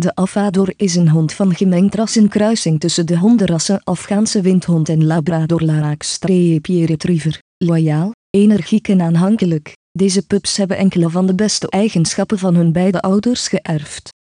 De Afador is een hond van gemengd ras tussen de hondenrassen Afghaanse windhond en Labrador laagstreepje retriever. Loyaal, energiek en aanhankelijk. Deze pups hebben enkele van de beste eigenschappen van hun beide ouders geërfd.